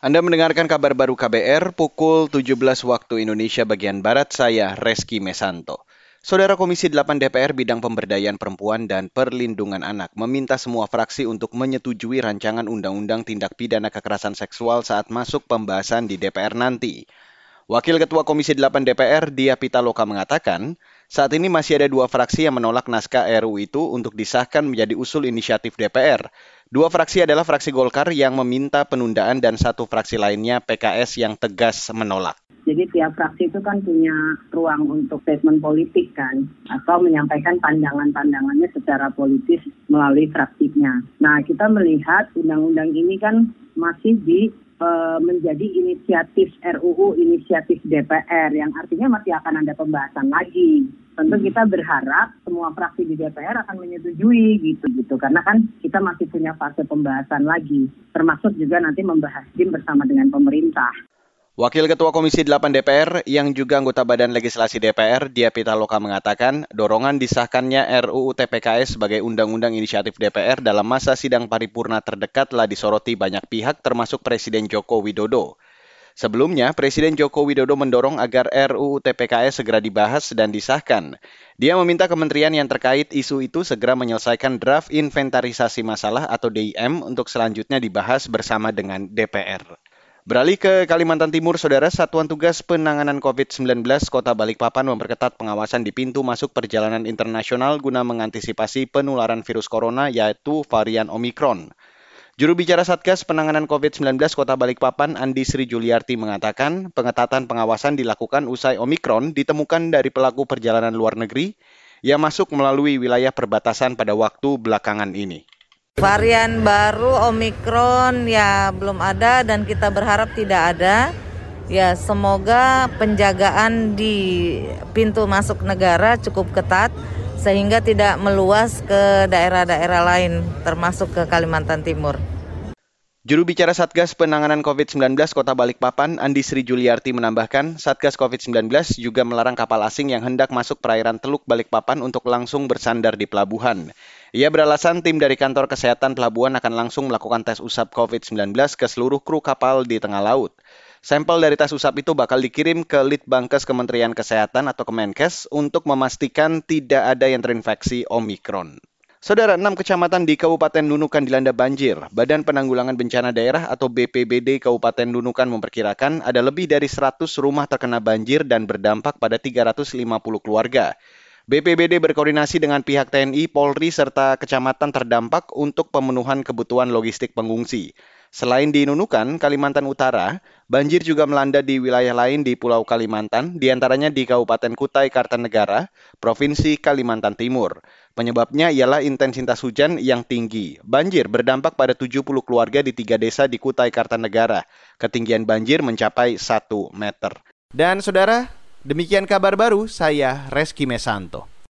Anda mendengarkan kabar baru KBR pukul 17 waktu Indonesia bagian Barat, saya Reski Mesanto. Saudara Komisi 8 DPR bidang pemberdayaan perempuan dan perlindungan anak meminta semua fraksi untuk menyetujui rancangan undang-undang tindak pidana kekerasan seksual saat masuk pembahasan di DPR nanti. Wakil Ketua Komisi 8 DPR, Dia Pitaloka mengatakan, saat ini masih ada dua fraksi yang menolak naskah RU itu untuk disahkan menjadi usul inisiatif DPR. Dua fraksi adalah fraksi Golkar yang meminta penundaan dan satu fraksi lainnya PKS yang tegas menolak. Jadi tiap fraksi itu kan punya ruang untuk statement politik kan, atau menyampaikan pandangan-pandangannya secara politis melalui fraksinya. Nah kita melihat undang-undang ini kan masih di menjadi inisiatif RUU inisiatif DPR yang artinya masih akan ada pembahasan lagi tentu hmm. kita berharap semua fraksi di DPR akan menyetujui gitu gitu karena kan kita masih punya fase pembahasan lagi termasuk juga nanti membahas BIM bersama dengan pemerintah. Wakil Ketua Komisi 8 DPR yang juga anggota Badan Legislasi DPR, Dia Pitaloka mengatakan, dorongan disahkannya RUU TPKS sebagai undang-undang inisiatif DPR dalam masa sidang paripurna terdekat telah disoroti banyak pihak termasuk Presiden Joko Widodo. Sebelumnya, Presiden Joko Widodo mendorong agar RUU TPKS segera dibahas dan disahkan. Dia meminta kementerian yang terkait isu itu segera menyelesaikan draft inventarisasi masalah atau DIM untuk selanjutnya dibahas bersama dengan DPR. Beralih ke Kalimantan Timur, Saudara, Satuan Tugas Penanganan COVID-19 Kota Balikpapan memperketat pengawasan di pintu masuk perjalanan internasional guna mengantisipasi penularan virus corona yaitu varian Omikron. Juru bicara Satgas Penanganan COVID-19 Kota Balikpapan, Andi Sri Juliarti mengatakan, pengetatan pengawasan dilakukan usai Omikron ditemukan dari pelaku perjalanan luar negeri yang masuk melalui wilayah perbatasan pada waktu belakangan ini. Varian baru Omikron ya belum ada dan kita berharap tidak ada. Ya semoga penjagaan di pintu masuk negara cukup ketat sehingga tidak meluas ke daerah-daerah lain termasuk ke Kalimantan Timur. Juru bicara Satgas Penanganan COVID-19 Kota Balikpapan, Andi Sri Juliarti menambahkan, Satgas COVID-19 juga melarang kapal asing yang hendak masuk perairan Teluk Balikpapan untuk langsung bersandar di pelabuhan. Ia beralasan tim dari kantor kesehatan pelabuhan akan langsung melakukan tes usap COVID-19 ke seluruh kru kapal di tengah laut. Sampel dari tes usap itu bakal dikirim ke Litbangkes Kementerian Kesehatan atau Kemenkes untuk memastikan tidak ada yang terinfeksi Omikron. Saudara, enam kecamatan di Kabupaten Nunukan dilanda banjir. Badan Penanggulangan Bencana Daerah atau BPBD Kabupaten Nunukan memperkirakan ada lebih dari 100 rumah terkena banjir dan berdampak pada 350 keluarga. BPBD berkoordinasi dengan pihak TNI, Polri, serta kecamatan terdampak untuk pemenuhan kebutuhan logistik pengungsi. Selain di Nunukan, Kalimantan Utara, banjir juga melanda di wilayah lain di Pulau Kalimantan, di antaranya di Kabupaten Kutai Kartanegara, Provinsi Kalimantan Timur. Penyebabnya ialah intensitas hujan yang tinggi. Banjir berdampak pada 70 keluarga di tiga desa di Kutai Kartanegara. Ketinggian banjir mencapai 1 meter. Dan saudara, demikian kabar baru saya Reski Mesanto.